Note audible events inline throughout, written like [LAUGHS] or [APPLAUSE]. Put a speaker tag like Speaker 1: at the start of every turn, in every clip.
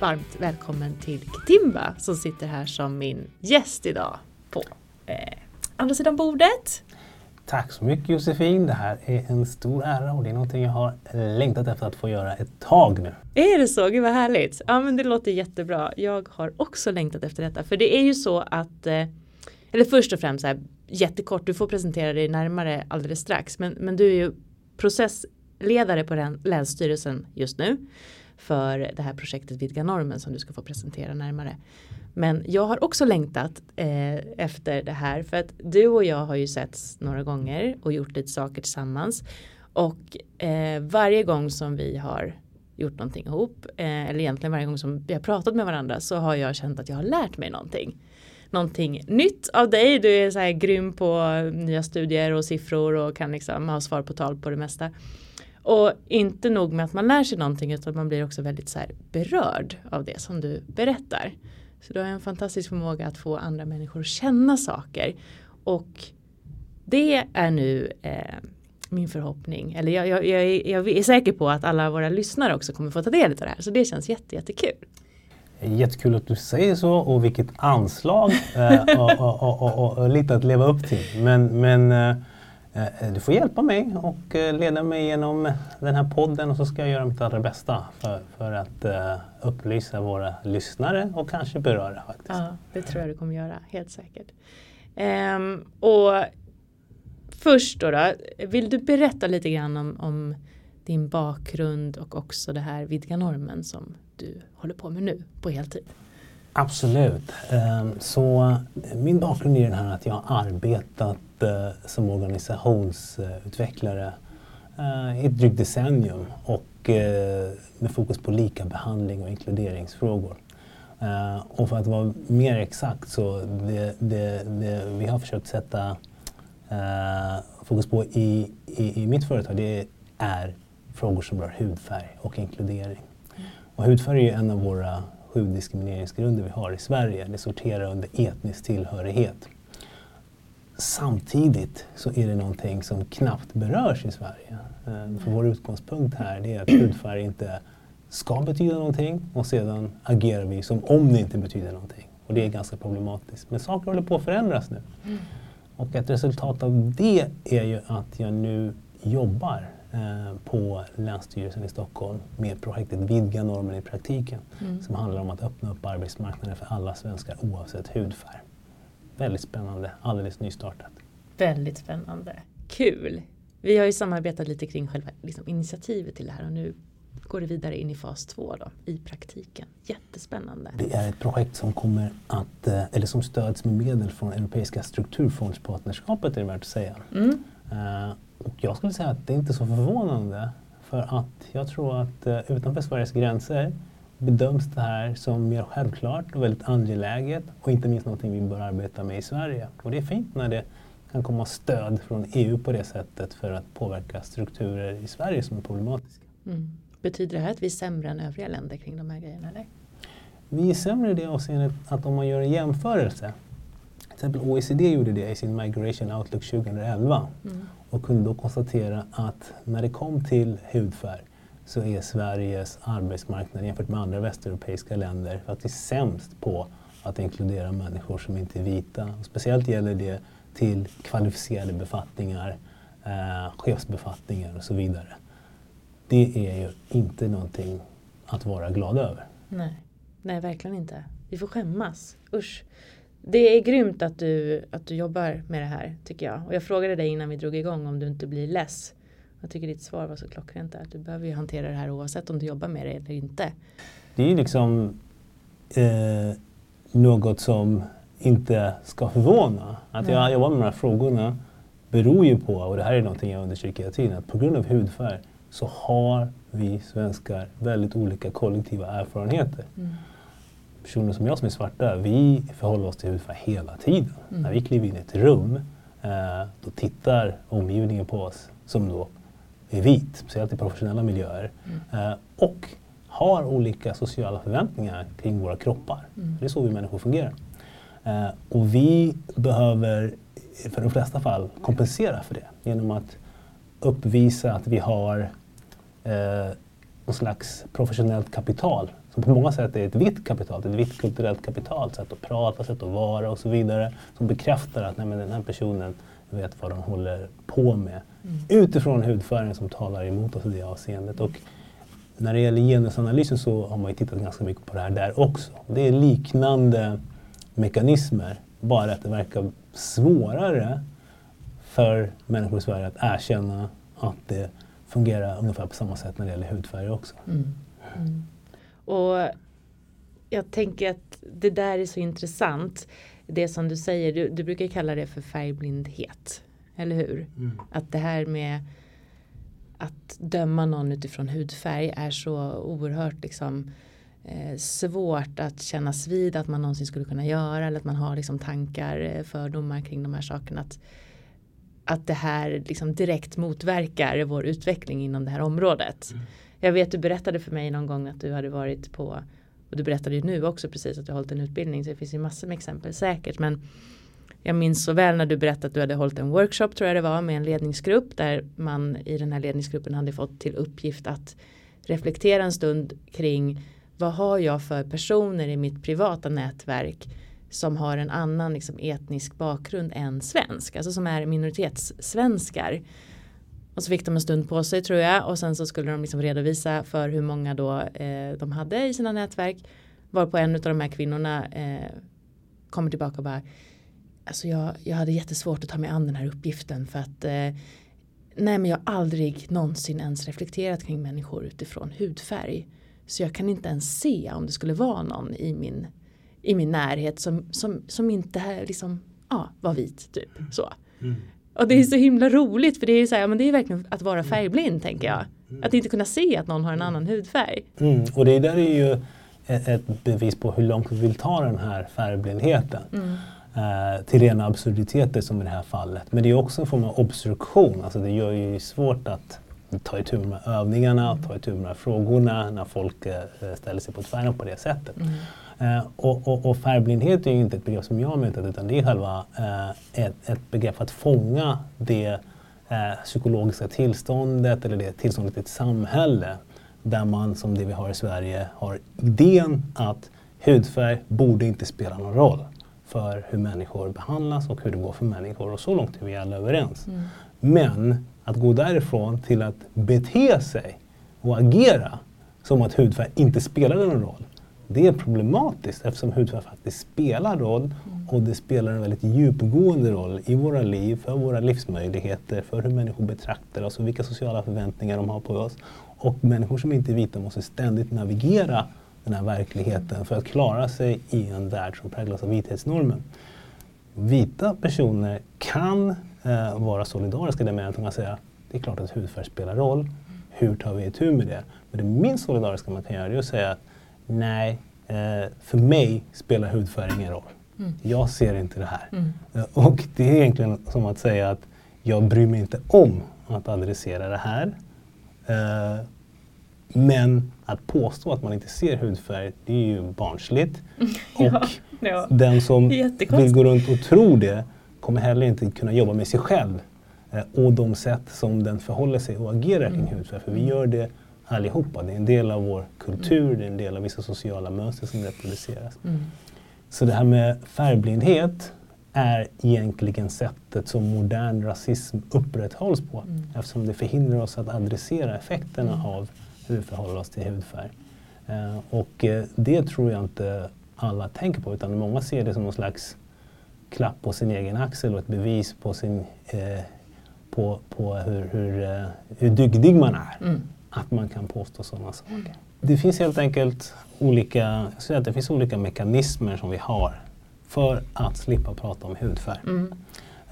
Speaker 1: varmt välkommen till Kitimba som sitter här som min gäst idag på eh, andra sidan bordet.
Speaker 2: Tack så mycket Josefin. Det här är en stor ära och det är någonting jag har längtat efter att få göra ett tag nu.
Speaker 1: Är det så? Gud vad härligt. Ja men det låter jättebra. Jag har också längtat efter detta. För det är ju så att, eh, eller först och främst så här, jättekort, du får presentera dig närmare alldeles strax. Men, men du är ju processledare på Länsstyrelsen just nu för det här projektet Vidga normen som du ska få presentera närmare. Men jag har också längtat eh, efter det här för att du och jag har ju setts några gånger och gjort lite saker tillsammans. Och eh, varje gång som vi har gjort någonting ihop, eh, eller egentligen varje gång som vi har pratat med varandra så har jag känt att jag har lärt mig någonting. Någonting nytt av dig, du är så här grym på nya studier och siffror och kan liksom ha svar på tal på det mesta. Och inte nog med att man lär sig någonting utan man blir också väldigt så berörd av det som du berättar. Så du har en fantastisk förmåga att få andra människor att känna saker. Och det är nu eh, min förhoppning. Eller jag, jag, jag, är, jag, är säker på att alla våra lyssnare också kommer få ta del av det här. Så det känns jätte, jättekul.
Speaker 2: Jättekul att du säger så och vilket anslag eh, och, och, och, och, lite att leva upp till. Men, men eh, Eh, du får hjälpa mig och eh, leda mig genom den här podden och så ska jag göra mitt allra bästa för, för att uh, upplysa våra lyssnare och kanske beröra faktiskt.
Speaker 1: Ja, det tror jag du kommer göra, helt säkert. Um, och först då, då, vill du berätta lite grann om, om din bakgrund och också det här vidga normen som du håller på med nu på heltid?
Speaker 2: Absolut. Ehm, så min bakgrund är den här att jag har arbetat eh, som organisationsutvecklare eh, i ett drygt decennium och eh, med fokus på lika behandling och inkluderingsfrågor. Eh, och för att vara mer exakt så det, det, det vi har försökt sätta fokus på i, i, i mitt företag det är frågor som rör hudfärg och inkludering. Och hudfärg är ju en av våra sju diskrimineringsgrunder vi har i Sverige. Det sorterar under etnisk tillhörighet. Samtidigt så är det någonting som knappt berörs i Sverige. Eh, för vår utgångspunkt här är att hudfärg inte ska betyda någonting och sedan agerar vi som om det inte betyder någonting. Och det är ganska problematiskt. Men saker håller på att förändras nu. Mm. Och ett resultat av det är ju att jag nu jobbar Eh, på Länsstyrelsen i Stockholm med projektet Vidga normen i praktiken mm. som handlar om att öppna upp arbetsmarknaden för alla svenskar oavsett hudfärg. Väldigt spännande, alldeles nystartat.
Speaker 1: Väldigt spännande. Kul! Vi har ju samarbetat lite kring själva liksom, initiativet till det här och nu går det vidare in i fas två då, i praktiken. Jättespännande.
Speaker 2: Det är ett projekt som kommer att, eh, eller som stöds med medel från Europeiska strukturfondspartnerskapet är det värt att säga. Mm. Uh, och jag skulle säga att det är inte så förvånande. För att jag tror att uh, utanför Sveriges gränser bedöms det här som mer självklart och väldigt angeläget och inte minst någonting vi bör arbeta med i Sverige. Och det är fint när det kan komma stöd från EU på det sättet för att påverka strukturer i Sverige som är problematiska. Mm.
Speaker 1: Betyder det här att vi är sämre än övriga länder kring de här grejerna? Eller?
Speaker 2: Vi är sämre i det avseendet att om man gör en jämförelse till exempel OECD gjorde det i sin Migration Outlook 2011 mm. och kunde då konstatera att när det kom till hudfärg så är Sveriges arbetsmarknad jämfört med andra västeuropeiska länder faktiskt sämst på att inkludera människor som inte är vita. Och speciellt gäller det till kvalificerade befattningar, eh, chefsbefattningar och så vidare. Det är ju inte någonting att vara glad över.
Speaker 1: Nej, Nej verkligen inte. Vi får skämmas. Usch. Det är grymt att du, att du jobbar med det här tycker jag. Och jag frågade dig innan vi drog igång om du inte blir less. Jag tycker ditt svar var så klockrent där. Du behöver ju hantera det här oavsett om du jobbar med det eller inte.
Speaker 2: Det är ju liksom eh, något som inte ska förvåna. Att jag jobbar med de här frågorna beror ju på, och det här är någonting jag understryker hela tiden, att på grund av hudfärg så har vi svenskar väldigt olika kollektiva erfarenheter. Mm personer som jag som är svarta, vi förhåller oss till hudfärg hela tiden. Mm. När vi kliver in i ett rum, eh, då tittar omgivningen på oss som då är vit, speciellt i professionella miljöer. Mm. Eh, och har olika sociala förväntningar kring våra kroppar. Mm. Det är så vi människor fungerar. Eh, och vi behöver, för de flesta fall, kompensera för det genom att uppvisa att vi har eh, någon slags professionellt kapital som på många sätt är ett vitt kapital, ett vitt kulturellt kapital, sätt att prata, sätt att vara och så vidare, som bekräftar att nej, den här personen vet vad de håller på med. Mm. utifrån hudfärgen som talar emot oss i det avseendet. Och när det gäller genusanalysen så har man ju tittat ganska mycket på det här där också. Det är liknande mekanismer, bara att det verkar svårare för människor i Sverige att erkänna att det fungerar ungefär på samma sätt när det gäller hudfärg också. Mm. Mm.
Speaker 1: Och jag tänker att det där är så intressant. Det som du säger, du, du brukar kalla det för färgblindhet. Eller hur? Mm. Att det här med att döma någon utifrån hudfärg är så oerhört liksom eh, svårt att kännas vid att man någonsin skulle kunna göra eller att man har liksom tankar, eh, fördomar kring de här sakerna. Att, att det här liksom direkt motverkar vår utveckling inom det här området. Mm. Jag vet du berättade för mig någon gång att du hade varit på och du berättade ju nu också precis att du har hållit en utbildning så det finns ju massor med exempel säkert men jag minns så väl när du berättade att du hade hållit en workshop tror jag det var med en ledningsgrupp där man i den här ledningsgruppen hade fått till uppgift att reflektera en stund kring vad har jag för personer i mitt privata nätverk som har en annan liksom, etnisk bakgrund än svensk, alltså som är minoritetssvenskar. Och så fick de en stund på sig tror jag och sen så skulle de liksom redovisa för hur många då eh, de hade i sina nätverk. Varpå en av de här kvinnorna eh, kommer tillbaka och bara Alltså jag, jag hade jättesvårt att ta mig an den här uppgiften för att eh, Nej men jag har aldrig någonsin ens reflekterat kring människor utifrån hudfärg. Så jag kan inte ens se om det skulle vara någon i min, i min närhet som, som, som inte liksom, ja, var vit. Typ. Så. Mm. Och det är så himla roligt för det är, så här, men det är verkligen att vara färgblind tänker jag. Att inte kunna se att någon har en annan hudfärg.
Speaker 2: Mm. Och det där är ju ett bevis på hur långt vi vill ta den här färgblindheten. Mm. Eh, till rena absurditeter som i det här fallet. Men det är också en form av obstruktion. Alltså det gör ju svårt att ta itu med övningarna, ta itu med frågorna när folk eh, ställer sig på tvären på det sättet. Mm. Eh, och, och, och, färgblindhet är ju inte ett begrepp som jag har myntat utan det är själva eh, ett, ett begrepp för att fånga det eh, psykologiska tillståndet eller det tillståndet i ett samhälle där man som det vi har i Sverige har idén att hudfärg borde inte spela någon roll för hur människor behandlas och hur det går för människor och så långt är vi alla överens. Mm. Men att gå därifrån till att bete sig och agera som att hudfärg inte spelar någon roll det är problematiskt eftersom hudfärg faktiskt spelar roll mm. och det spelar en väldigt djupgående roll i våra liv, för våra livsmöjligheter, för hur människor betraktar oss och vilka sociala förväntningar de har på oss. Och människor som inte är vita måste ständigt navigera den här verkligheten för att klara sig i en värld som präglas av vithetsnormen. Vita personer kan eh, vara solidariska i det med att de kan säga det är klart att hudfärg spelar roll. Hur tar vi itu med det? Men det minst solidariska man kan göra är att säga att nej, eh, för mig spelar hudfärg ingen roll. Mm. Jag ser inte det här. Mm. Eh, och det är egentligen som att säga att jag bryr mig inte om att adressera det här. Eh, men att påstå att man inte ser hudfärg, det är ju barnsligt. [LAUGHS] ja, och ja. den som vill gå runt och tro det kommer heller inte kunna jobba med sig själv eh, och de sätt som den förhåller sig och agerar kring mm. hudfärg. För vi gör det allihopa. Det är en del av vår kultur, mm. det är en del av vissa sociala mönster som reproduceras. Mm. Så det här med färgblindhet är egentligen sättet som modern rasism upprätthålls på mm. eftersom det förhindrar oss att adressera effekterna mm. av hur vi förhåller oss till hudfärg. Eh, och eh, det tror jag inte alla tänker på utan många ser det som någon slags klapp på sin egen axel och ett bevis på, sin, eh, på, på hur, hur, hur dygdig man är. Mm att man kan påstå sådana saker. Det finns helt enkelt olika, jag att det finns olika mekanismer som vi har för att slippa prata om hudfärg. Mm.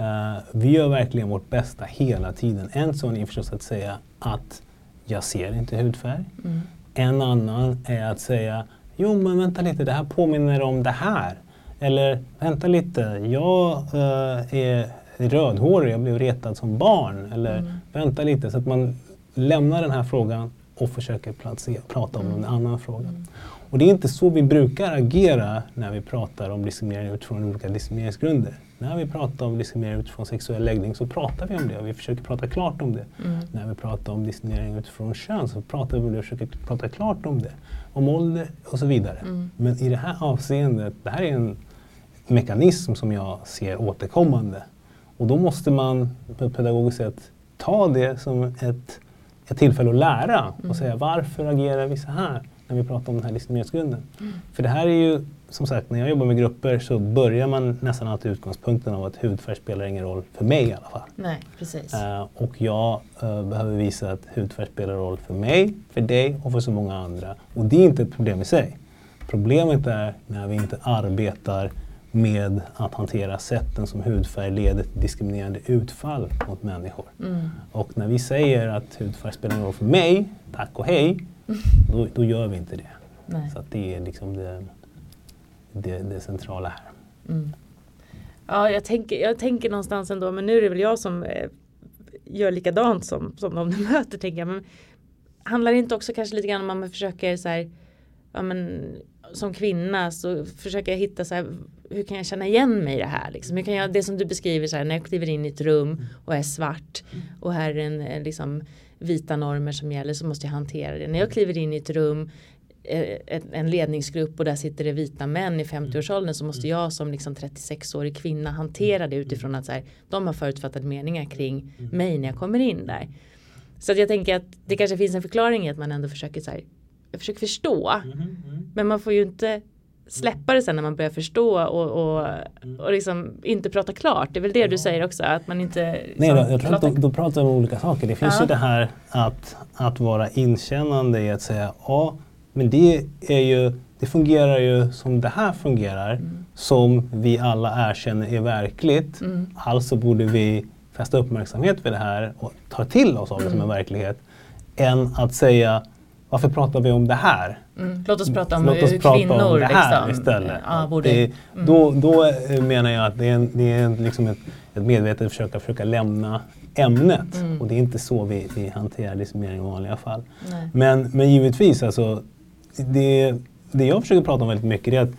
Speaker 2: Uh, vi gör verkligen vårt bästa hela tiden. En sån är förstås att säga att jag ser inte hudfärg. Mm. En annan är att säga Jo, men vänta lite, det här påminner om det här. Eller vänta lite, jag uh, är rödhårig, jag blev retad som barn. Eller mm. vänta lite, så att man lämnar den här frågan och försöker placera, prata om mm. en annan fråga. Mm. Och det är inte så vi brukar agera när vi pratar om diskriminering utifrån olika diskrimineringsgrunder. När vi pratar om diskriminering utifrån sexuell läggning så pratar vi om det och vi försöker prata klart om det. Mm. När vi pratar om diskriminering utifrån kön så pratar vi om det och försöker prata klart om det. Om ålder och så vidare. Mm. Men i det här avseendet, det här är en mekanism som jag ser återkommande. Och då måste man på ett pedagogiskt sätt ta det som ett, ett tillfälle att lära och mm. säga varför agerar vi så här när vi pratar om den här diskrimineringsgrunden. Mm. För det här är ju, som sagt, när jag jobbar med grupper så börjar man nästan alltid utgångspunkten av att hudfärg spelar ingen roll för mig i alla fall.
Speaker 1: Nej, precis.
Speaker 2: Uh, och jag uh, behöver visa att hudfärg spelar roll för mig, för dig och för så många andra. Och det är inte ett problem i sig. Problemet är när vi inte arbetar med att hantera sätten som hudfärg leder till diskriminerande utfall mot människor. Mm. Och när vi säger att hudfärg spelar ingen roll för mig, tack och hej, [LAUGHS] då, då gör vi inte det. Nej. Så det är liksom det, det, det centrala här. Mm.
Speaker 1: Ja, jag tänker, jag tänker någonstans ändå, men nu är det väl jag som eh, gör likadant som, som de du [LAUGHS] möter, tänker jag. Men handlar det inte också kanske lite grann om att man försöker så här, ja men som kvinna så försöker jag hitta så här, hur kan jag känna igen mig i det här? Liksom? Hur kan jag, det som du beskriver så här, när jag kliver in i ett rum och är svart och här är en eh, liksom vita normer som gäller så måste jag hantera det. När jag kliver in i ett rum en ledningsgrupp och där sitter det vita män i 50-årsåldern så måste jag som liksom 36-årig kvinna hantera det utifrån att så här, de har förutfattade meningar kring mig när jag kommer in där. Så att jag tänker att det kanske finns en förklaring i att man ändå försöker så här, jag försöker förstå. Mm, mm. Men man får ju inte släppa det sen när man börjar förstå och, och, och liksom inte prata klart. Det är väl det du säger också, att man inte...
Speaker 2: Nej, då, jag tror att då, då pratar om olika saker. Det finns ja. ju det här att, att vara inkännande i att säga ja, men det är ju det fungerar ju som det här fungerar, mm. som vi alla erkänner är verkligt. Mm. Alltså borde vi fästa uppmärksamhet vid det här och ta till oss av det mm. som en verklighet. Än att säga varför pratar vi om det här?
Speaker 1: Mm. Låt oss prata om Låt oss prata kvinnor
Speaker 2: om det här liksom, istället. Ja, det, mm. då, då eh, menar jag att det är, det är liksom ett, ett medvetet försök att försöka lämna ämnet. Mm. Och det är inte så vi, vi hanterar diskriminering i vanliga fall. Men, men givetvis, alltså, det, det jag försöker prata om väldigt mycket är att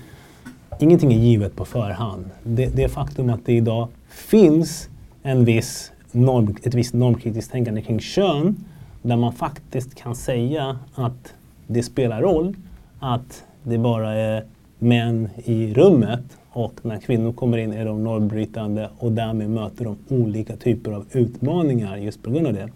Speaker 2: ingenting är givet på förhand. Det, det faktum att det idag finns en viss norm, ett visst normkritiskt tänkande kring kön där man faktiskt kan säga att det spelar roll att det bara är män i rummet och när kvinnor kommer in är de normbrytande och därmed möter de olika typer av utmaningar just på grund av det.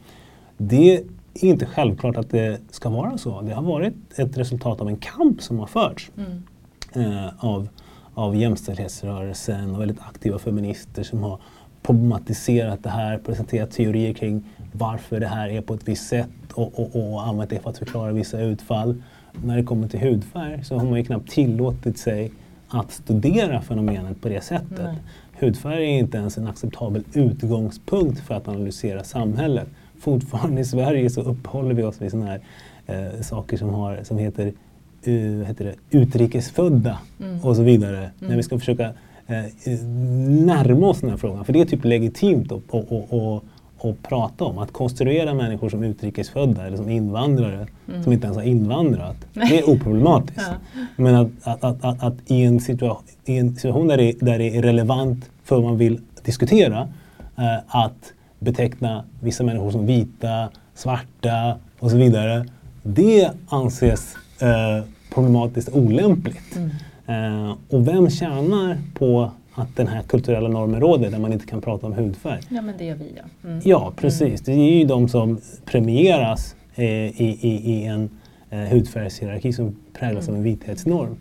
Speaker 2: Det är inte självklart att det ska vara så. Det har varit ett resultat av en kamp som har förts mm. eh, av, av jämställdhetsrörelsen och väldigt aktiva feminister som har problematiserat det här, presenterat teorier kring varför det här är på ett visst sätt och, och, och använt det för att förklara vissa utfall. När det kommer till hudfärg så har man ju knappt tillåtit sig att studera fenomenet på det sättet. Nej. Hudfärg är inte ens en acceptabel utgångspunkt för att analysera samhället. Fortfarande i Sverige så uppehåller vi oss vid sådana här eh, saker som, har, som heter, uh, heter det, utrikesfödda mm. och så vidare. Mm. När vi ska försöka eh, närma oss den här frågan. För det är typ legitimt att och, och, och, och prata om. Att konstruera människor som utrikesfödda eller som invandrare mm. som inte ens har invandrat. Det är [LAUGHS] oproblematiskt. ja. Men att, att, att, att, att i, en i en situation där det, där det är relevant för vad man vill diskutera eh, att beteckna vissa människor som vita, svarta och så vidare. Det anses eh, problematiskt olämpligt. Mm. Eh, och vem tjänar på att den här kulturella normen råder där man inte kan prata om hudfärg?
Speaker 1: Ja, men det gör vi
Speaker 2: ja. Mm. Ja, precis. Det är ju de som premieras eh, i, i, i, en eh, hudfärgshierarki som präglas mm. av en vithetsnorm.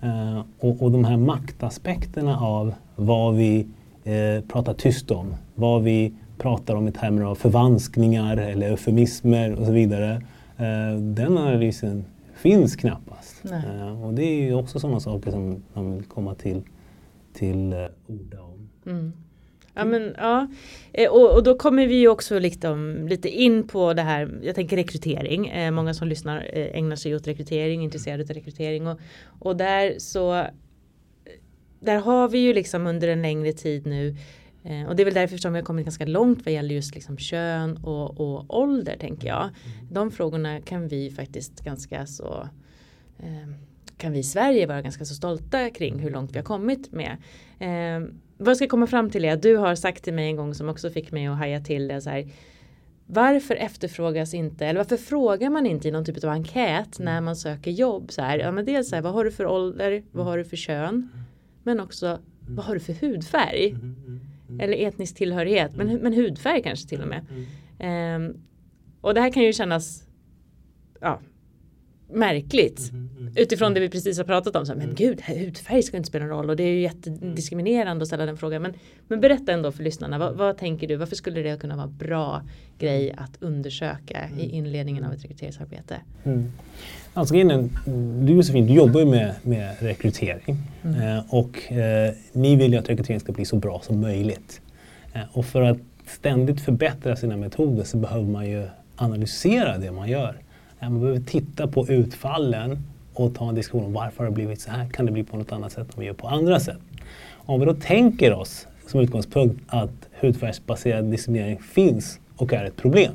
Speaker 2: Mm. Eh, och, och de här maktaspekterna av vad vi eh, pratar tyst om, vad vi pratar om i termer av förvanskningar eller eufemismer och så vidare. Eh, den analysen finns knappast. Uh, och det är ju också sådana saker som man vill komma till, till uh, orda om. Mm.
Speaker 1: Ja, men, ja. Eh, och, och då kommer vi ju också liksom, lite in på det här, jag tänker rekrytering. Eh, många som lyssnar eh, ägnar sig åt rekrytering, intresserade av rekrytering. Och, och där så där har vi ju liksom under en längre tid nu eh, och det är väl därför som vi har kommit ganska långt vad gäller just liksom kön och, och ålder tänker jag. Mm. De frågorna kan vi faktiskt ganska så eh, kan vi i Sverige vara ganska så stolta kring hur långt vi har kommit med. Eh, vad jag ska komma fram till är att du har sagt till mig en gång som också fick mig att haja till det så här. Varför efterfrågas inte, eller varför frågar man inte i någon typ av enkät när man söker jobb? Så här, ja, men dels så här, vad har du för ålder, vad har du för kön? Men också vad har du för hudfärg? Mm, eller etnisk tillhörighet, men, men hudfärg kanske till och med. Um, och det här kan ju kännas ja, märkligt. Mm, mm, Utifrån det vi precis har pratat om. Så här, men gud, hudfärg ska inte spela någon roll och det är ju jättediskriminerande att ställa den frågan. Men, men berätta ändå för lyssnarna, vad, vad, tänker du? Varför skulle det kunna vara bra grej att undersöka i inledningen av ett rekryteringsarbete? Mm.
Speaker 2: Alltså, du Josefin, du jobbar ju med, med rekrytering mm. eh, och eh, ni vill ju att rekrytering ska bli så bra som möjligt. Eh, och för att ständigt förbättra sina metoder så behöver man ju analysera det man gör. Man behöver titta på utfallen och ta en diskussion om varför har det blivit så här? Kan det bli på något annat sätt om vi gör på andra sätt? Om vi då tänker oss som utgångspunkt att hudfärgsbaserad diskriminering finns och är ett problem.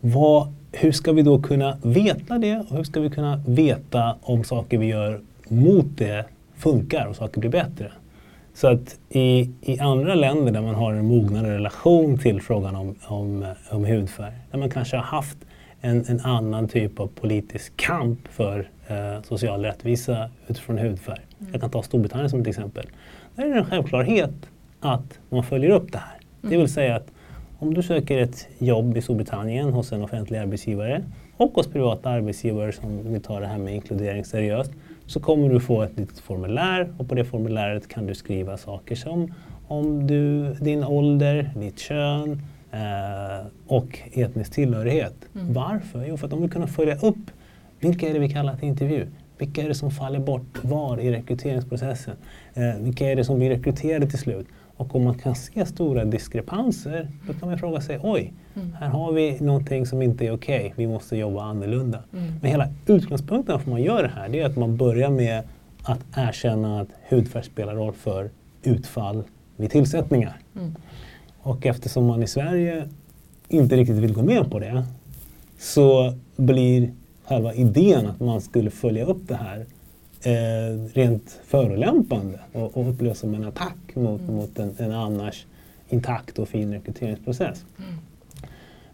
Speaker 2: Vad, hur ska vi då kunna veta det och hur ska vi kunna veta om saker vi gör mot det funkar och saker blir bättre? Så att i, i andra länder där man har en mognare relation till frågan om, om, om hudfärg, där man kanske har haft en, en annan typ av politisk kamp för eh, social rättvisa utifrån hudfärg. Mm. Jag kan ta Storbritannien som ett exempel. Där är det en självklarhet att man följer upp det här. Mm. Det vill säga att om du söker ett jobb i Storbritannien hos en offentlig arbetsgivare och hos privata arbetsgivare som vill ta det här med inkludering seriöst så kommer du få ett litet formulär och på det formuläret kan du skriva saker som om du, din ålder, ditt kön, eh, och etnisk tillhörighet. Mm. Varför? Jo, för att de vill kunna följa upp vilka är det vi kallar till intervju? Vilka är det som faller bort var i rekryteringsprocessen? Eh, vilka är det som blir rekryterade till slut? Och om man kan se stora diskrepanser, då kan man fråga sig oj, mm. här har vi någonting som inte är okej, okay. vi måste jobba annorlunda. Mm. Men hela utgångspunkten för att man gör det här, det är att man börjar med att erkänna att hudfärg spelar roll för utfall vid tillsättningar. Mm. Och eftersom man i Sverige inte riktigt vill gå med på det så blir själva idén att man skulle följa upp det här eh, rent förolämpande och, och upplevas som en attack mot, mm. mot en, en, annars intakt och fin rekryteringsprocess. Mm.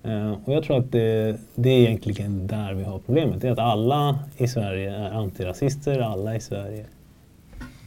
Speaker 2: Uh, och jag tror att det, det, är egentligen där vi har problemet. Det är att alla i Sverige är antirasister, alla i Sverige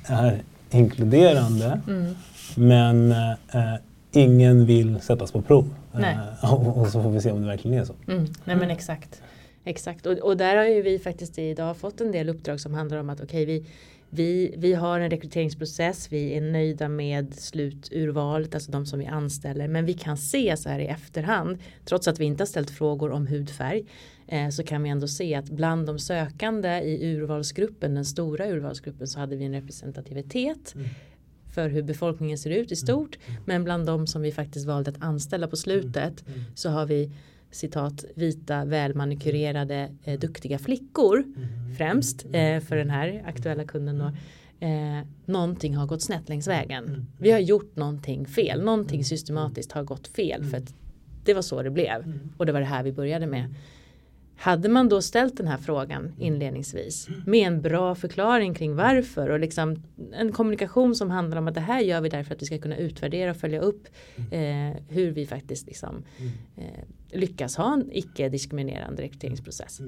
Speaker 2: är inkluderande. Mm. Men uh, ingen vill sättas på prov. Uh, och, och, så får vi se om det verkligen är så.
Speaker 1: Mm. Nej men exakt. Exakt och, och, där har ju vi faktiskt idag fått en del uppdrag som handlar om att okej okay, vi, vi, vi har en rekryteringsprocess, vi är nöjda med sluturvalet, alltså de som vi anställer. Men vi kan se så här i efterhand, trots att vi inte har ställt frågor om hudfärg, eh, så kan vi ändå se att bland de sökande i urvalsgruppen, den stora urvalsgruppen, så hade vi en representativitet. Mm för hur befolkningen ser ut i mm. stort. Mm. Men bland de som vi faktiskt valde att anställa på slutet mm. så har vi citat vita välmanikurerade eh, duktiga flickor främst eh, för den här aktuella kunden då. Eh, någonting har gått snett längs vägen. Vi har gjort någonting fel, någonting systematiskt har gått fel för att det var så det blev och det var det här vi började med. Hade man då ställt den här frågan inledningsvis med en bra förklaring kring varför och liksom en kommunikation som handlar om att det här gör vi därför att vi ska kunna utvärdera och följa upp eh, hur vi faktiskt liksom, eh, lyckas ha en icke-diskriminerande rekryteringsprocess.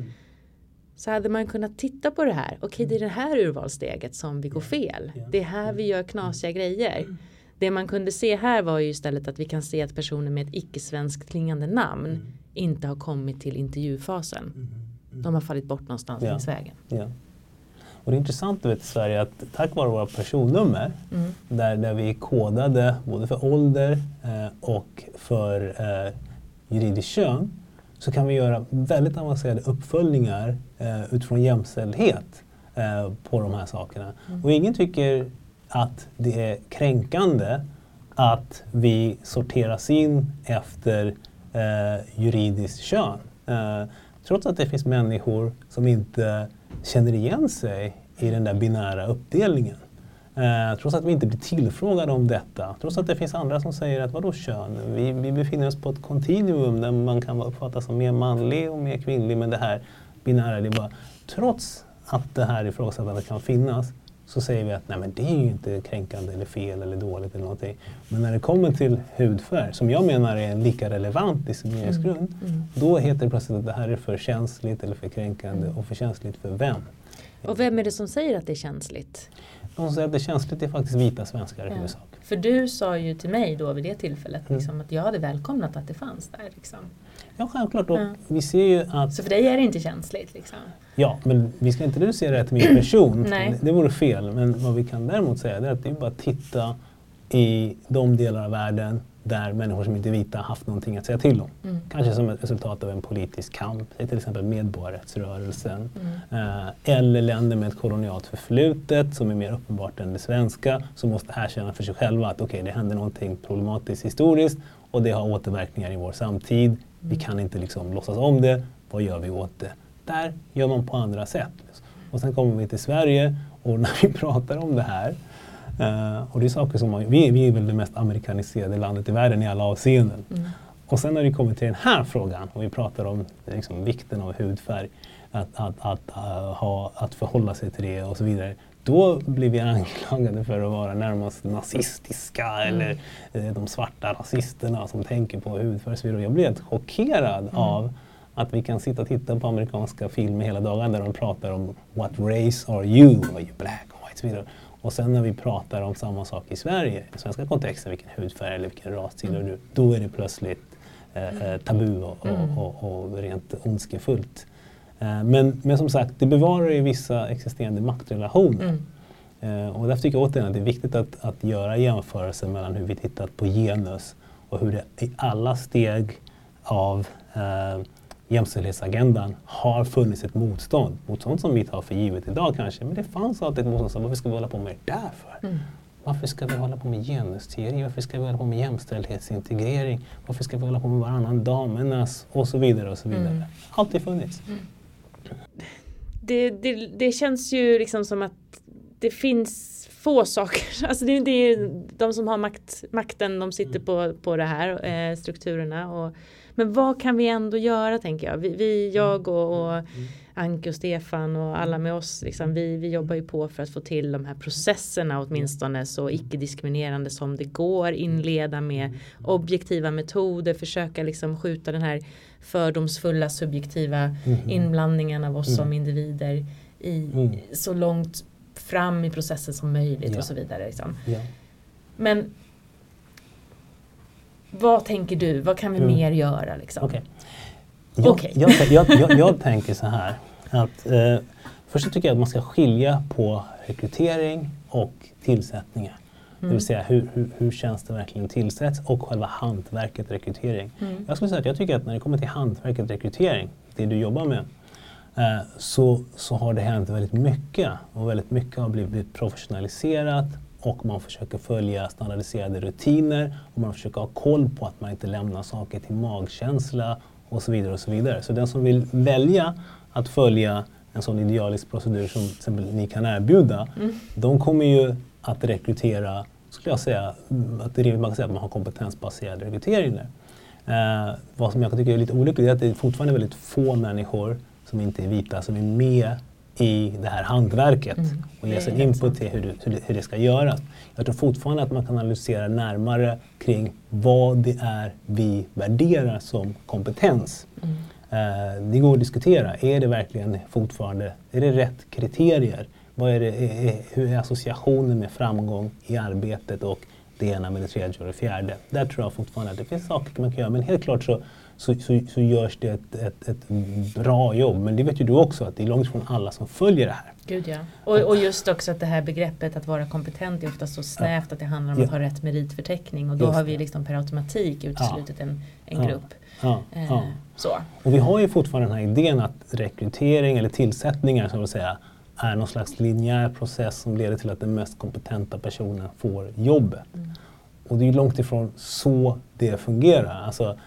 Speaker 1: Så hade man kunnat titta på det här. Okej, det är det här urvalssteget som vi går fel. Det är här vi gör knasiga grejer. Det man kunde se här var ju istället att vi kan se att personer med ett icke-svenskt klingande namn inte har kommit till intervjufasen. Mm. Mm. De har fallit bort någonstans ja. längs vägen.
Speaker 2: Ja. Och det är intressant vet, i Sverige att tack vare våra personnummer mm. där, där vi är kodade både för ålder eh, och för eh, juridiskt kön så kan vi göra väldigt avancerade uppföljningar eh, utifrån jämställdhet eh, på de här sakerna. Mm. Och ingen tycker att det är kränkande att vi sorteras in efter eh, juridiskt kön. Eh, trots att det finns människor som inte känner igen sig i den där binära uppdelningen. Eh, trots att vi inte blir tillfrågade om detta. Trots att det finns andra som säger att vadå kön? Vi, vi befinner oss på ett kontinuum där man kan uppfattas som mer manlig och mer kvinnlig. Men det här binära, det är bara... Trots att det här ifrågasättandet kan finnas så säger vi att nej men det är ju inte kränkande eller fel eller dåligt eller någonting. Men när det kommer till hudfärg, som jag menar är en lika relevant diskrimineringsgrund, mm. Mm. då heter det plötsligt att det här är för känsligt eller för kränkande mm. och för känsligt för vem?
Speaker 1: Och vem är det som säger att det är känsligt?
Speaker 2: De som säger att det är känsligt är faktiskt vita svenskar i ja. huvudsak.
Speaker 1: För du sa ju till mig då vid det tillfället mm. liksom, att jag hade välkomnat att det fanns där. Liksom.
Speaker 2: Ja, självklart. Och ja. vi ser ju att...
Speaker 1: Så för dig är det inte känsligt? Liksom.
Speaker 2: Ja, men vi ska inte reducera det till min person. Nej. Det vore fel. Men vad vi kan däremot säga är att det är bara att titta i de delar av världen där människor som inte är vita haft någonting att säga till om. Mm. Kanske som ett resultat av en politisk kamp, till exempel medborgarrättsrörelsen. Mm. Eh, eller länder med ett kolonialt förflutet som är mer uppenbart än det svenska, som måste erkänna för sig själva att okej, okay, det hände någonting problematiskt historiskt och det har återverkningar i vår samtid. Vi kan inte liksom låtsas om det. Vad gör vi åt det? Där gör man på andra sätt. Och sen kommer vi till Sverige och [LAUGHS] när vi pratar om det här Uh, och det är saker som man, vi, vi är väl det mest amerikaniserade landet i världen i alla avseenden. Mm. Och sen när vi kommer till den här frågan och vi pratar om liksom, vikten av hudfärg, att, att, att, uh, ha, att förhålla sig till det och så vidare. Då blir vi anklagade för att vara närmast nazistiska mm. eller uh, de svarta rasisterna som tänker på hudfärg och så vidare. Jag blir helt chockerad mm. av att vi kan sitta och titta på amerikanska filmer hela dagen där de pratar om What race are you? Are you black or white? Och vidare. Och sen när vi pratar om samma sak i Sverige, i svenska kontexten, vilken hudfärg eller vilken ras tillhör mm. du? Då är det plötsligt eh, eh tabu och, mm. och, och, och, rent ondskefullt. Eh, men, men som sagt, det bevarar ju vissa existerande maktrelationer. Mm. Eh, och därför tycker jag återigen att det är viktigt att, att göra jämförelser mellan hur vi tittat på genus och hur det i alla steg av eh, jämställdhetsagendan har funnits ett motstånd mot sånt som vi tar för givet idag kanske. Men det fanns alltid ett motstånd. Varför ska vi hålla på med det där för? Mm. Varför ska vi hålla på med genusteori? Varför ska vi hålla på med jämställdhetsintegrering? Varför ska vi hålla på med varannan damernas? Och så vidare och så vidare. Mm. Alltid funnits. Mm.
Speaker 1: Det, det, det känns ju liksom som att det finns få saker. [LAUGHS] Alltså det, det är de som har makt, makten, de sitter mm. på, på det här, eh, strukturerna. Och, men vad kan vi ändå göra tänker jag. Vi, vi jag och, och mm. Anke och Stefan och alla med oss, liksom, vi, vi jobbar ju på för att få till de här processerna åtminstone så icke-diskriminerande som det går. Inleda med objektiva metoder, försöka liksom skjuta den här fördomsfulla subjektiva mm. inblandningen av oss mm. som individer i, mm. så långt fram i processen som möjligt ja. och så vidare. Liksom. Ja. Men vad tänker du? Vad kan vi mm. mer göra? Liksom?
Speaker 2: Okay. Jag, okay. jag, jag, jag, jag, [LAUGHS] tänker så här. Att, eh, först tycker jag att man ska skilja på rekrytering och tillsättningar. Mm. Det vill säga hur, hur, hur tjänster verkligen tillsätts och själva hantverket rekrytering. Mm. Jag skulle säga att jag tycker att när det kommer till hantverket rekrytering, det du jobbar med, eh, så, så har det hänt väldigt mycket och väldigt mycket har blivit professionaliserat och man försöker följa standardiserade rutiner och man försöker ha koll på att man inte lämnar saker till magkänsla och så vidare. och Så vidare. Så den som vill välja att följa en sån idealisk procedur som till exempel ni kan erbjuda, mm. de kommer ju att rekrytera, skulle jag säga, att det är man kan säga att man har kompetensbaserad rekrytering där. Eh, vad som jag tycker är lite olyckligt är att det är fortfarande väldigt få människor som inte är vita som är med i det här hantverket mm. och ge sin input till hur hur, det, hur det ska göras. Jag tror fortfarande att man kan analysera närmare kring vad det är vi värderar som kompetens. Mm. Eh, det går att diskutera. Är det verkligen fortfarande är det rätt kriterier? Vad är det, hur är associationen med framgång i arbetet och det ena med det tredje och det fjärde? Där tror jag fortfarande att det finns saker man kan göra. Men helt klart så så, så, så görs det ett, ett, ett, bra jobb. Men det vet ju du också att det är långt ifrån alla som följer det här.
Speaker 1: Gud ja. Och, och just också att det här begreppet att vara kompetent är ofta så snävt att det handlar om ja. att ha rätt meritförteckning och då har vi liksom per automatik uteslutit ja. en, en ja. grupp. Eh, så.
Speaker 2: Och vi har ju fortfarande den här idén att rekrytering eller tillsättningar som vill säga är någon slags linjär process som leder till att den mest kompetenta personen får jobbet. Mm. och det är långt ifrån så det fungerar. Alltså,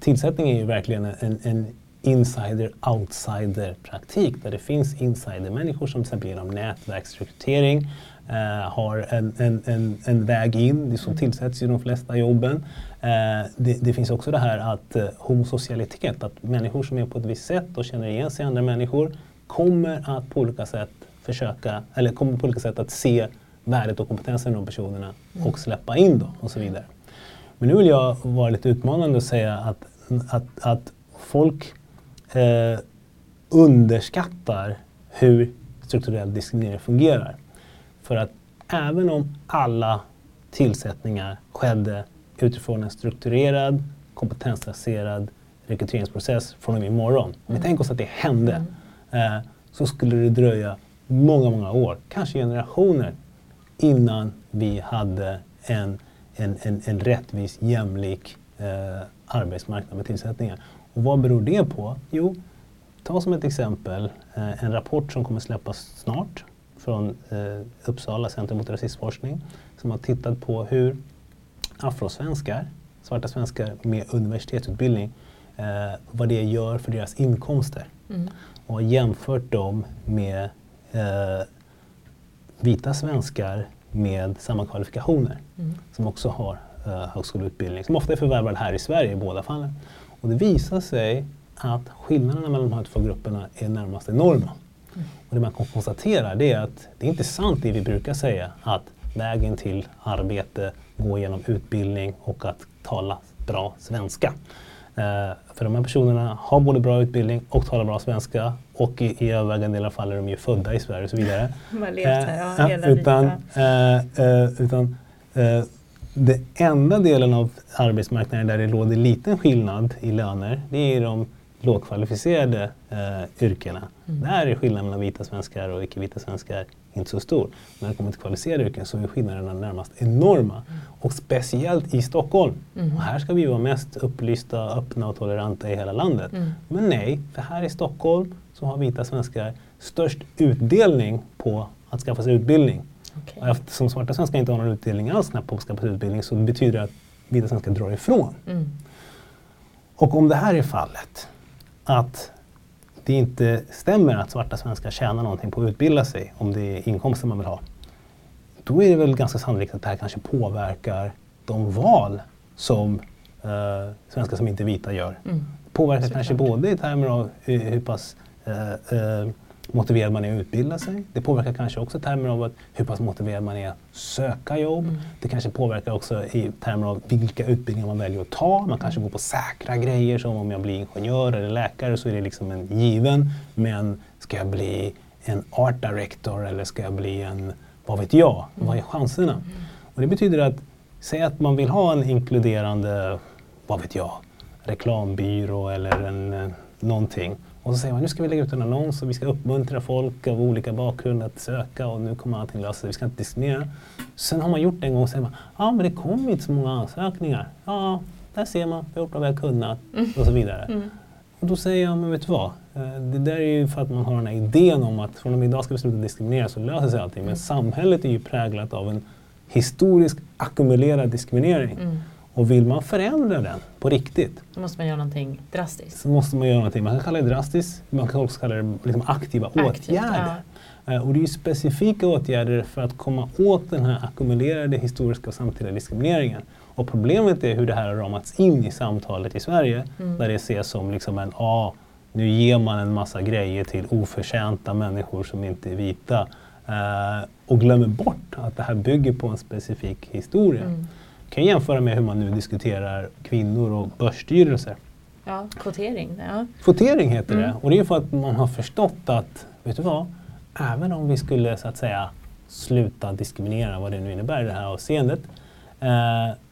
Speaker 2: tillsättning är ju verkligen en, en insider-outsider-praktik där det finns insider-människor som till exempel genom nätverksrekrytering eh, har en, en, en, en, väg in. Det som tillsätts i de flesta jobben. Eh, det, det, finns också det här att eh, homosocialitet, att människor som är på ett visst sätt och känner igen sig i andra människor kommer att på olika sätt försöka, eller kommer på olika sätt att se värdet och kompetensen i de personerna mm. och släppa in dem och så vidare. Men nu vill jag vara lite utmanande och säga att, att, att folk eh, underskattar hur strukturell diskriminering fungerar. För att även om alla tillsättningar skedde utifrån en strukturerad, kompetensbaserad rekryteringsprocess från och med imorgon. Om vi tänker oss att det hände mm eh, så skulle det dröja många, många år, kanske generationer innan vi hade en, en, en, en rättvis, jämlik eh, arbetsmarknad med tillsättningar. Och vad beror det på? Jo, ta som ett exempel eh, en rapport som kommer släppas snart från eh, Uppsala Centrum mot rasismforskning som har tittat på hur afrosvenskar, svarta svenskar med universitetsutbildning, eh, vad det gör för deras inkomster. Mm. Och jämfört dem med eh, vita svenskar med samma kvalifikationer mm. som också har eh, högskoleutbildning, som ofta är förvärvade här i Sverige i båda fallen. Och det visar sig att skillnaderna mellan de här två grupperna är närmast enorma. Mm. Och det man kan konstatera det är att det är inte sant det vi brukar säga att vägen till arbete går genom utbildning och att tala bra svenska. Uh, för de här personerna har både bra utbildning och talar bra svenska och i, i övervägande del av fall är de ju födda i Sverige och så vidare.
Speaker 1: Levt här, ja,
Speaker 2: utan, utan den enda delen av arbetsmarknaden där det råder liten skillnad i löner, det är de lågkvalificerade eh, yrkena. Mm. Där är skillnaden mellan vita svenskar och icke-vita svenskar inte så stor. När det kommer till kvalificerade yrken så är skillnaderna närmast enorma. Och speciellt i Stockholm. Mm. Här ska vi vara mest upplysta, öppna och toleranta i hela landet. Mm. Men nej, för här i Stockholm så har vita svenskar störst utdelning på att skaffa sig utbildning. Okay. eftersom svarta svenskar inte har någon utdelning alls på att skaffa sig utbildning så betyder det att vita svenskar drar ifrån. Mm. Och om det här är fallet, att det inte stämmer att svarta svenskar tjänar någonting på att utbilda sig, om det är inkomster man vill ha, då är det väl ganska sannolikt att det här kanske påverkar de val som eh, svenskar som inte är vita gör. Mm. Påverkar kanske både i termer av hur, hur pass eh, eh, motiverad man är att utbilda sig. Det påverkar kanske också i termer av att hur pass motiverad man är att söka jobb. Mm. Det kanske påverkar också i termer av vilka utbildningar man väljer att ta. Man kanske går på säkra grejer som om jag blir ingenjör eller läkare så är det liksom en given. Men ska jag bli en art director eller ska jag bli en, vad vet jag, mm. vad är chanserna? Mm. Och det betyder att, säg att man vill ha en inkluderande, vad vet jag, reklambyrå eller en, eh, någonting. Och så säger man nu ska vi lägga ut en annons och vi ska uppmuntra folk av olika bakgrund att söka och nu kommer allting lösa sig, vi ska inte diskriminera. Sen har man gjort det en gång och säger man ja men det kom inte så många ansökningar. Ja, där ser man, vi har gjort vad vi har kunnat mm. och så vidare. Mm. Och då säger jag, men vet du vad? Eh, det där är ju för att man har den här idén om att från och med idag ska vi sluta diskriminera så löser sig allting. Men mm. samhället är ju präglat av en historisk ackumulerad diskriminering. Mm. Och vill man förändra den på riktigt.
Speaker 1: Då måste man göra någonting drastiskt.
Speaker 2: Så måste man göra någonting. Man kan kalla det drastiskt, man kan också kalla det liksom aktiva Aktivt, åtgärder. Ja. Eh, och det är specifika åtgärder för att komma åt den här ackumulerade historiska och samtida diskrimineringen. Och problemet är hur det här har ramats in i samtalet i Sverige. Mm. Där det ses som liksom en, ah, nu ger man en massa grejer till oförtjänta människor som inte är vita. Uh, och glömmer bort att det här bygger på en specifik historia. Mm kan jämföra med hur man nu diskuterar kvinnor och börsstyrelser.
Speaker 1: Ja, kvotering. Ja.
Speaker 2: Kvotering heter mm. det och det är för att man har förstått att, vet du vad, även om vi skulle så att säga sluta diskriminera, vad det nu innebär i det här avseendet, eh,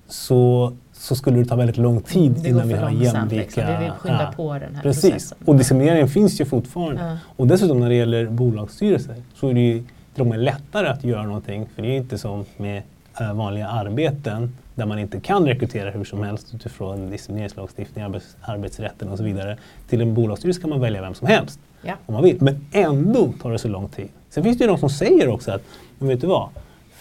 Speaker 2: så, så skulle det ta väldigt lång tid innan vi har jämlika... Liksom.
Speaker 1: Vi vill skynda ja, på den här
Speaker 2: precis. processen. Och diskrimineringen finns ju fortfarande. Ja. Och dessutom när det gäller bolagsstyrelser så är det ju till och med lättare att göra någonting, för det är inte som med äh, vanliga arbeten där man inte kan rekrytera hur som helst utifrån diskrimineringslagstiftning, arbets, arbetsrätten och så vidare. Till en bolagsstyrelse kan man välja vem som helst ja. om man vill. Men ändå tar det så lång tid. Sen finns det ju de som säger också att, men vet du vad?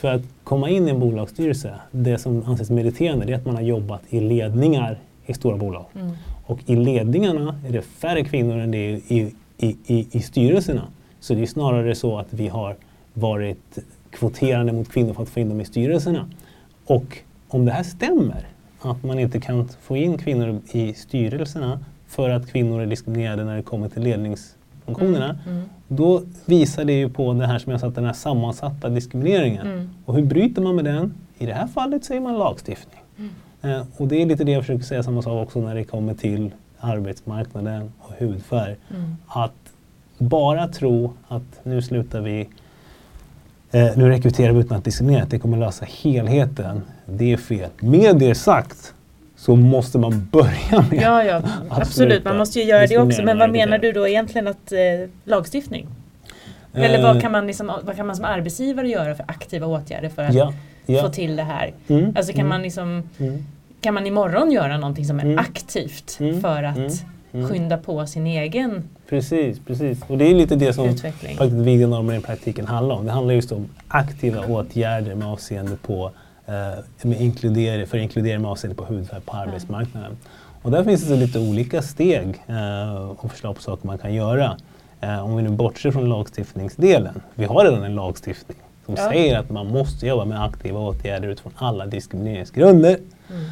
Speaker 2: för att komma in i en bolagsstyrelse, det som anses meriterande det är att man har jobbat i ledningar i stora bolag.
Speaker 1: Mm.
Speaker 2: Och i ledningarna är det färre kvinnor än det är i, i, i, i styrelserna. Så det är snarare så att vi har varit kvoterande mot kvinnor för att få in dem i styrelserna. Och om det här stämmer, att man inte kan få in kvinnor i styrelserna för att kvinnor är diskriminerade när det kommer till ledningsfunktionerna,
Speaker 1: Mm. Mm.
Speaker 2: då visar det ju på det här som jag sa, den här sammansatta diskrimineringen.
Speaker 1: Mm.
Speaker 2: Och hur bryter man med den? I det här fallet säger man lagstiftning.
Speaker 1: Mm.
Speaker 2: Eh, och det är lite det jag försöker säga samma sak också när det kommer till arbetsmarknaden och hudfärg.
Speaker 1: Mm.
Speaker 2: Att bara tro att nu slutar vi, eh, nu rekryterar vi utan att diskriminera, det kommer lösa helheten. Det är fel. Med det sagt så måste man börja med
Speaker 1: Ja, ja, absolut. Man måste ju göra det också. Men vad menar du då egentligen att eh, lagstiftning? Eller
Speaker 2: Eh,
Speaker 1: vad kan, man liksom, vad kan man som arbetsgivare göra för aktiva åtgärder för att
Speaker 2: Ja, ja.
Speaker 1: få till det här?
Speaker 2: Mm,
Speaker 1: Alltså kan
Speaker 2: mm,
Speaker 1: man liksom
Speaker 2: mm,
Speaker 1: kan man imorgon göra någonting som är
Speaker 2: Mm.
Speaker 1: aktivt
Speaker 2: Mm.
Speaker 1: för att
Speaker 2: mm.
Speaker 1: skynda på sin egen
Speaker 2: Precis, precis. Och det är lite det som
Speaker 1: utveckling?
Speaker 2: faktiskt i praktiken handlar om. Det handlar just om aktiva åtgärder med avseende på eh, med inkludering, för inkludering med avseende på hudfärg på arbetsmarknaden. Och där finns det lite olika steg eh, och förslag på saker man kan göra. Eh, om vi nu bortser från lagstiftningsdelen. Vi har redan en lagstiftning som
Speaker 1: Ja.
Speaker 2: säger att man måste jobba med aktiva åtgärder utifrån alla diskrimineringsgrunder
Speaker 1: Mm.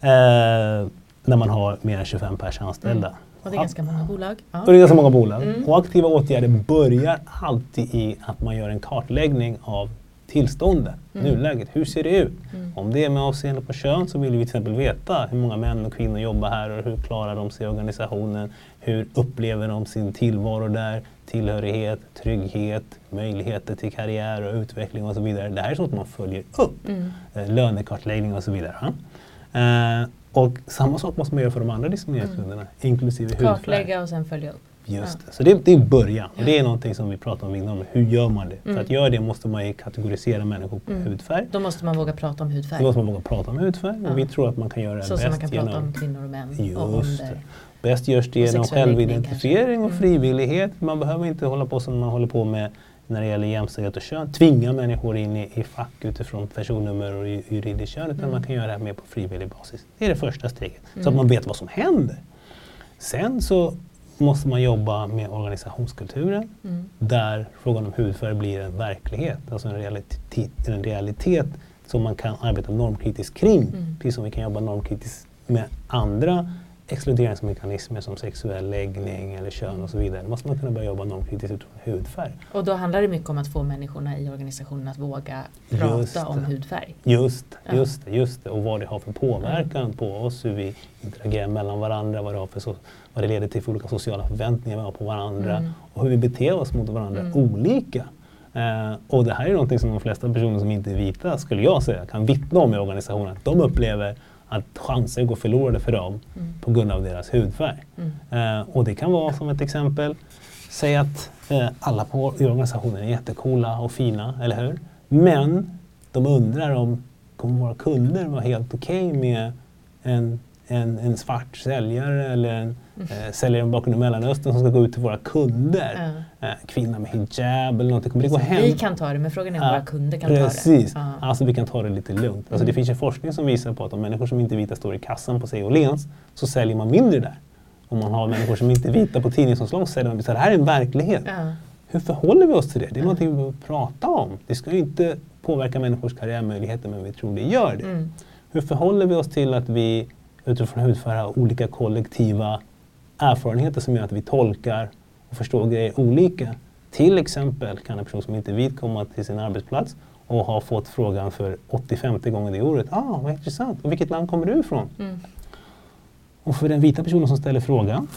Speaker 2: eh, när man har mer än 25 pers anställda.
Speaker 1: Och det är ganska många bolag. Ja.
Speaker 2: Och det är ganska många bolag.
Speaker 1: Mm.
Speaker 2: Och aktiva åtgärder börjar alltid i att man gör en kartläggning av tillståndet,
Speaker 1: Mm.
Speaker 2: nuläget. Hur ser det ut?
Speaker 1: Mm.
Speaker 2: Om det är med avseende på kön så vill vi till exempel veta hur många män och kvinnor jobbar här och hur klarar de sig i organisationen? Hur upplever de sin tillvaro där? Tillhörighet, trygghet, möjligheter till karriär och utveckling och så vidare. Det här är sånt man följer upp.
Speaker 1: Mm.
Speaker 2: Eh, lönekartläggning och så vidare. Och samma sak måste man göra för de andra diskrimineringsgrunderna, inklusive hudfärg.
Speaker 1: Kartlägga och sen följa upp.
Speaker 2: Just
Speaker 1: Ja.
Speaker 2: det. Så det, det är början. Och det är någonting som vi pratar om innan. Hur gör man det?
Speaker 1: Mm.
Speaker 2: För att göra det måste man ju kategorisera människor på
Speaker 1: Mm.
Speaker 2: hudfärg.
Speaker 1: Då måste man våga prata om
Speaker 2: Då
Speaker 1: hudfärg.
Speaker 2: måste man våga prata om hudfärg.
Speaker 1: Ja.
Speaker 2: Och vi tror att man kan göra det
Speaker 1: Så
Speaker 2: bäst
Speaker 1: som man kan prata
Speaker 2: genom
Speaker 1: om kvinnor och män
Speaker 2: Just
Speaker 1: och
Speaker 2: det. Bäst görs det genom självidentifiering och
Speaker 1: kanske. Mm.
Speaker 2: frivillighet. Man behöver inte hålla på som man håller på med när det gäller jämställdhet och kön. Tvinga människor in i, i fack utifrån personnummer och ju- juridiskt kön. Utan
Speaker 1: Mm.
Speaker 2: man kan göra det här mer på frivillig basis. Det är det första steget. Så
Speaker 1: Mm.
Speaker 2: att man vet vad som händer. Sen så måste man jobba med organisationskulturen
Speaker 1: Mm.
Speaker 2: där frågan om hudfärg blir en verklighet. Alltså en realitet, en realitet som man kan arbeta normkritiskt kring.
Speaker 1: Mm.
Speaker 2: Precis som vi kan jobba normkritiskt med andra exkluderingsmekanismer som sexuell läggning eller kön och så vidare. Då måste man kunna börja jobba normkritiskt utifrån hudfärg.
Speaker 1: Och då handlar det mycket om att få människorna i organisationen att våga
Speaker 2: Just
Speaker 1: prata om
Speaker 2: det.
Speaker 1: hudfärg.
Speaker 2: Just,
Speaker 1: Ja.
Speaker 2: just, det, just det. Och vad det har för påverkan på oss, hur vi interagerar mellan varandra, vad det, har för så, vad det leder till för olika sociala förväntningar vi har på varandra
Speaker 1: Mm.
Speaker 2: och hur vi beter oss mot varandra
Speaker 1: Mm.
Speaker 2: olika. Eh, och det här är någonting som de flesta personer som inte är vita, skulle jag säga, kan vittna om i organisationen. Att de upplever att chanser går förlorade för dem
Speaker 1: Mm.
Speaker 2: på grund av deras hudfärg.
Speaker 1: Mm.
Speaker 2: Eh, och det kan vara som ett exempel, säg att eh, alla på, i organisationen är jättecoola och fina, eller hur? Men de undrar om kommer våra kunder vara helt okej med en, en, en svart säljare eller en eh, säljare med bakgrund i Mellanöstern som ska gå ut till våra kunder. Eh, kvinna med hijab eller någonting. Kommer det gå hem?
Speaker 1: Vi kan ta det men frågan är om
Speaker 2: Ja,
Speaker 1: våra kunder kan
Speaker 2: Precis.
Speaker 1: ta det. Ja.
Speaker 2: Alltså vi kan ta det lite lugnt. Alltså, det
Speaker 1: Mm.
Speaker 2: finns ju forskning som visar på att om människor som inte är vita står i kassan på sig Åhléns så säljer man mindre där. Om man har människor som inte är vita på tidningsomslag så säljer man. Så det här är en verklighet.
Speaker 1: Ja.
Speaker 2: Hur förhåller vi oss till det? Det är någonting vi behöver prata om. Det ska ju inte påverka människors karriärmöjligheter men vi tror det gör det.
Speaker 1: Mm.
Speaker 2: Hur förhåller vi oss till att vi utifrån hudfärg har olika kollektiva erfarenheter som gör att vi tolkar och förstår grejer olika? Till exempel kan en person som inte är vit komma till sin arbetsplats och ha fått frågan för 85 gånger det året. Ah, vad intressant. Och vilket land kommer du ifrån?
Speaker 1: Mm.
Speaker 2: Och för den vita personen som ställer frågan,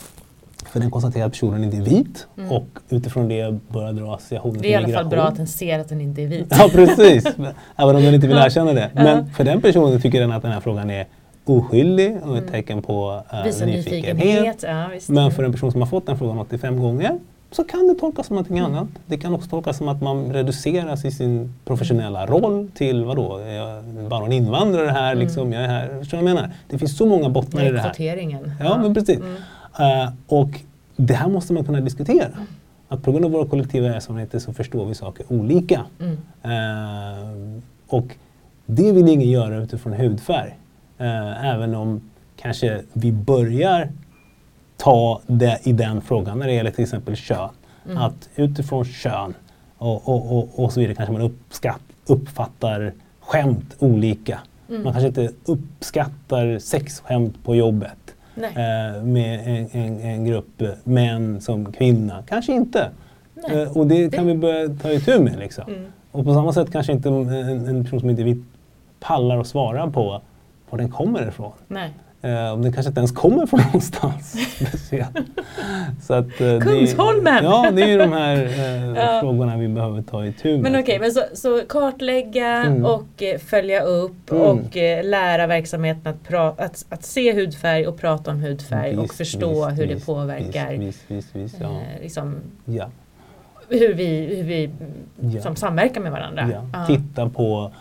Speaker 2: för den konstaterar att personen inte är vit
Speaker 1: Mm.
Speaker 2: och utifrån det börjar dra associationer
Speaker 1: Det är i alla
Speaker 2: till
Speaker 1: fall bra
Speaker 2: migration.
Speaker 1: att den ser att den inte är vit.
Speaker 2: Ja, precis. [LAUGHS] Även om den inte vill erkänna det. Men för den personen tycker den att den här frågan är oskyldig och ett
Speaker 1: Mm.
Speaker 2: tecken på uh,
Speaker 1: Visa
Speaker 2: nyfikenhet.
Speaker 1: nyfikenhet. Ja.
Speaker 2: Men för en person som har fått den frågan 85 gånger så kan det tolkas som någonting
Speaker 1: Mm.
Speaker 2: annat. Det kan också tolkas som att man reduceras i sin professionella roll till vadå, är jag bara en invandrare här,
Speaker 1: Mm.
Speaker 2: liksom, jag är här. Förstår du vad jag menar? Det finns så många bottnar i det här.
Speaker 1: kvoteringen.
Speaker 2: Ja, men precis.
Speaker 1: Mm.
Speaker 2: Eh, och det här måste man kunna diskutera. Att på grund av våra kollektiva erfarenheter så förstår vi saker olika. Eh, Och det vill ingen göra utifrån hudfärg. Eh, även om kanske vi börjar ta det i den frågan när det gäller till exempel kön. Mm. Att utifrån kön och, och, och, och så vidare kanske man uppskatt, uppfattar skämt olika. Mm. Man kanske inte uppskattar sexskämt på jobbet eh, med en, en, en, grupp män som kvinna. Kanske inte. Eh, och det kan vi börja ta itu med. Liksom. Mm. Och på samma sätt kanske inte en, en person som inte vi pallar att svara på var den kommer ifrån. Nej. Eh, det kanske inte ens kommer från [LAUGHS] någonstans.
Speaker 1: så att, eh, Kungsholmen!
Speaker 2: Det, ja, det är ju de här eh, [LAUGHS] ja. frågorna vi behöver ta itu med.
Speaker 1: Men okej, okay, men så, så, kartlägga mm. och eh, följa upp mm. och eh, lära verksamheten att, pra, att, att, se hudfärg och prata om hudfärg visst, och förstå
Speaker 2: visst,
Speaker 1: hur
Speaker 2: visst,
Speaker 1: det påverkar
Speaker 2: ja.
Speaker 1: liksom, ja. hur vi, hur vi som samverkar med varandra.
Speaker 2: Titta på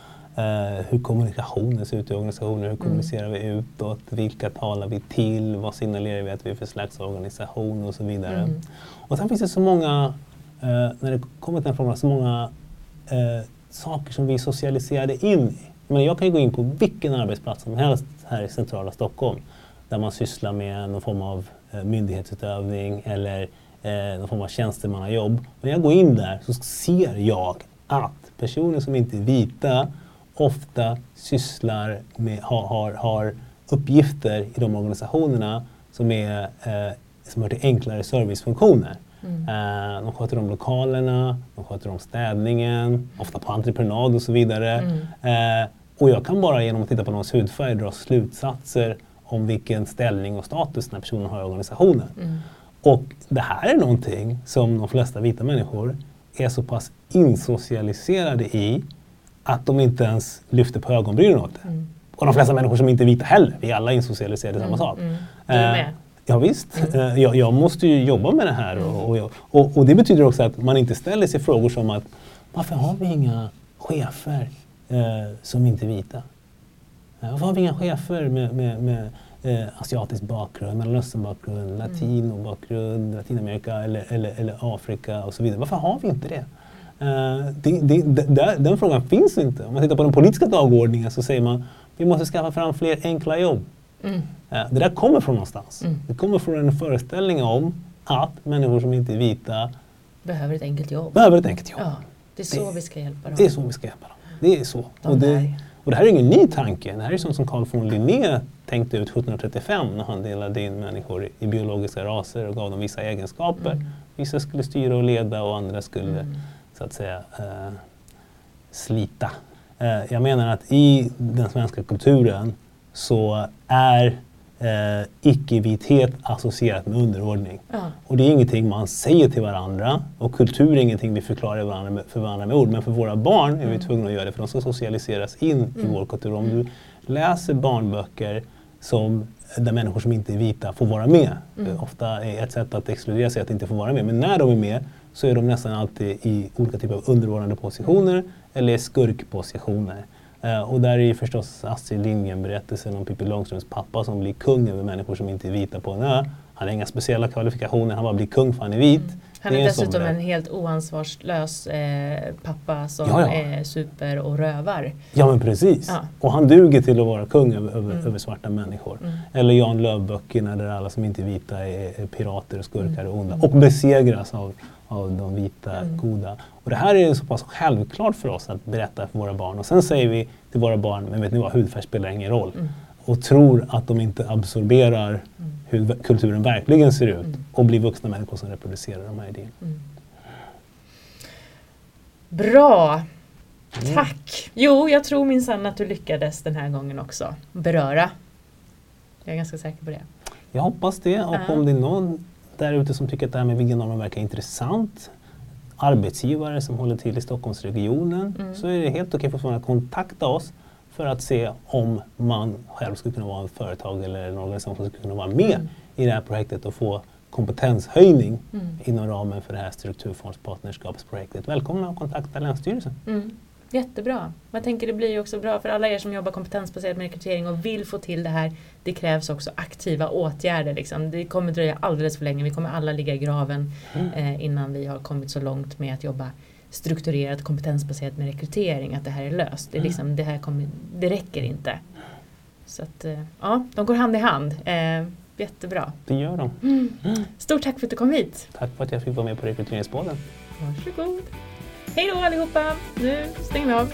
Speaker 2: Uh, hur kommunikationen ser ut i organisationen, hur mm. kommunicerar vi utåt, vilka talar vi till, vad signalerar vi att vi är för slags organisation och så vidare. Mm. Och sen finns det så många, uh, när det kommer till den frågan, så många uh, saker som vi socialiserade in i. Men jag kan ju gå in på vilken arbetsplats som helst här i centrala Stockholm där man sysslar med någon form av myndighetsutövning eller någon form av tjänstemannajobb. När jag går in där så ser jag att personer som inte är vita ofta sysslar med, har, har, har uppgifter i de organisationerna som, är, eh, som hör till enklare servicefunktioner. Mm. Eh, de sköter om lokalerna, de sköter om städningen, ofta på entreprenad och så vidare. Mm. Eh, och jag kan bara genom att titta på någons hudfärg dra slutsatser om vilken ställning och status den här personen har i organisationen. Mm. Och det här är någonting som de flesta vita människor är så pass insocialiserade i att de inte ens lyfter på ögonbrynen åt det. Mm. Och de flesta människor som inte är vita heller. Vi är alla insocialiserade i samma mm. sak. Mm.
Speaker 1: Är med.
Speaker 2: Ja, visst, mm. Eh, jag, jag, måste ju jobba med det här. Mm. Och, och, och, och, det betyder också att man inte ställer sig frågor som att varför har vi inga chefer eh, som inte är vita? Varför har vi inga chefer med, med, med eh, asiatisk bakgrund, mellanösternbakgrund, mm. latinobakgrund, Latinamerika eller, eller, eller Afrika och så vidare. Varför har vi inte det? Uh, det, det, det, den frågan finns inte. Om man tittar på den politiska dagordningen så säger man vi måste skaffa fram fler enkla jobb. Mm. Uh, det där kommer från någonstans. Mm. Det kommer från en föreställning om att människor som inte är vita
Speaker 1: behöver ett enkelt jobb.
Speaker 2: Behöver ett enkelt jobb. Ja,
Speaker 1: det är så vi ska hjälpa dem.
Speaker 2: Det är så vi ska hjälpa dem. Det är så. De och, det, och det här är ingen ny tanke. Det här är sånt som Carl von Linné tänkte ut 1735 när han delade in människor i biologiska raser och gav dem vissa egenskaper. Mm. Vissa skulle styra och leda och andra skulle mm så att säga eh, slita. Eh, jag menar att i den svenska kulturen så är eh, icke-vithet associerat med underordning. Ja. Och det är ingenting man säger till varandra och kultur är ingenting vi förklarar varandra med, för varandra med ord. Men för våra barn är vi mm. tvungna att göra det för de ska socialiseras in mm. i vår kultur. Om du läser barnböcker som där människor som inte är vita får vara med. Mm. Ofta är ett sätt att exkludera sig att inte få vara med. Men när de är med så är de nästan alltid i olika typer av underordnade positioner eller skurkpositioner. Uh, och där är ju förstås Astrid Lindgren-berättelsen om Pippi Långstrumps pappa som blir kung över människor som inte är vita på en ö. Han har inga speciella kvalifikationer, han bara blir kung för han är vit. Mm.
Speaker 1: Han är, är dessutom en helt oansvarslös eh, pappa som ja, ja. är super och rövar.
Speaker 2: Ja men precis. Ja. Och han duger till att vara kung över, över, mm. över svarta människor. Mm. Eller Jan Löv-böckerna där alla som inte är vita är, är pirater och skurkar och onda. Mm. Och besegras av, av de vita mm. goda. Och det här är så pass självklart för oss att berätta för våra barn. Och sen säger vi till våra barn, men vet ni vad, hudfärg spelar ingen roll. Mm. Och tror att de inte absorberar mm. hur kulturen verkligen ser ut mm. och blir vuxna människor som reproducerar de här idéerna. Mm.
Speaker 1: Bra! Tack! Jo, jag tror minsann att du lyckades den här gången också beröra. Jag är ganska säker på det.
Speaker 2: Jag hoppas det och uh. om det är någon där ute som tycker att det här med veganormen verkar intressant, arbetsgivare som håller till i Stockholmsregionen, mm. så är det helt okej för att kontakta oss för att se om man själv skulle kunna vara ett företag eller en organisation som skulle kunna vara med mm. i det här projektet och få kompetenshöjning mm. inom ramen för det här strukturfondspartnerskapsprojektet. Välkomna att kontakta Länsstyrelsen.
Speaker 1: Mm. Jättebra. Jag tänker det blir ju också bra för alla er som jobbar kompetensbaserat med rekrytering och vill få till det här. Det krävs också aktiva åtgärder. Liksom. Det kommer dröja alldeles för länge. Vi kommer alla ligga i graven mm. eh, innan vi har kommit så långt med att jobba strukturerat kompetensbaserat med rekrytering att det här är löst. Det, är liksom, det här kommer, det räcker inte. Så att, eh, ja, de går hand i hand. Eh, jättebra.
Speaker 2: Det gör de.
Speaker 1: Mm. Stort tack för att du kom hit.
Speaker 2: Tack för att jag fick vara med på Rekryteringspodden.
Speaker 1: Varsågod. Hej då allihopa. Nu stänger vi av.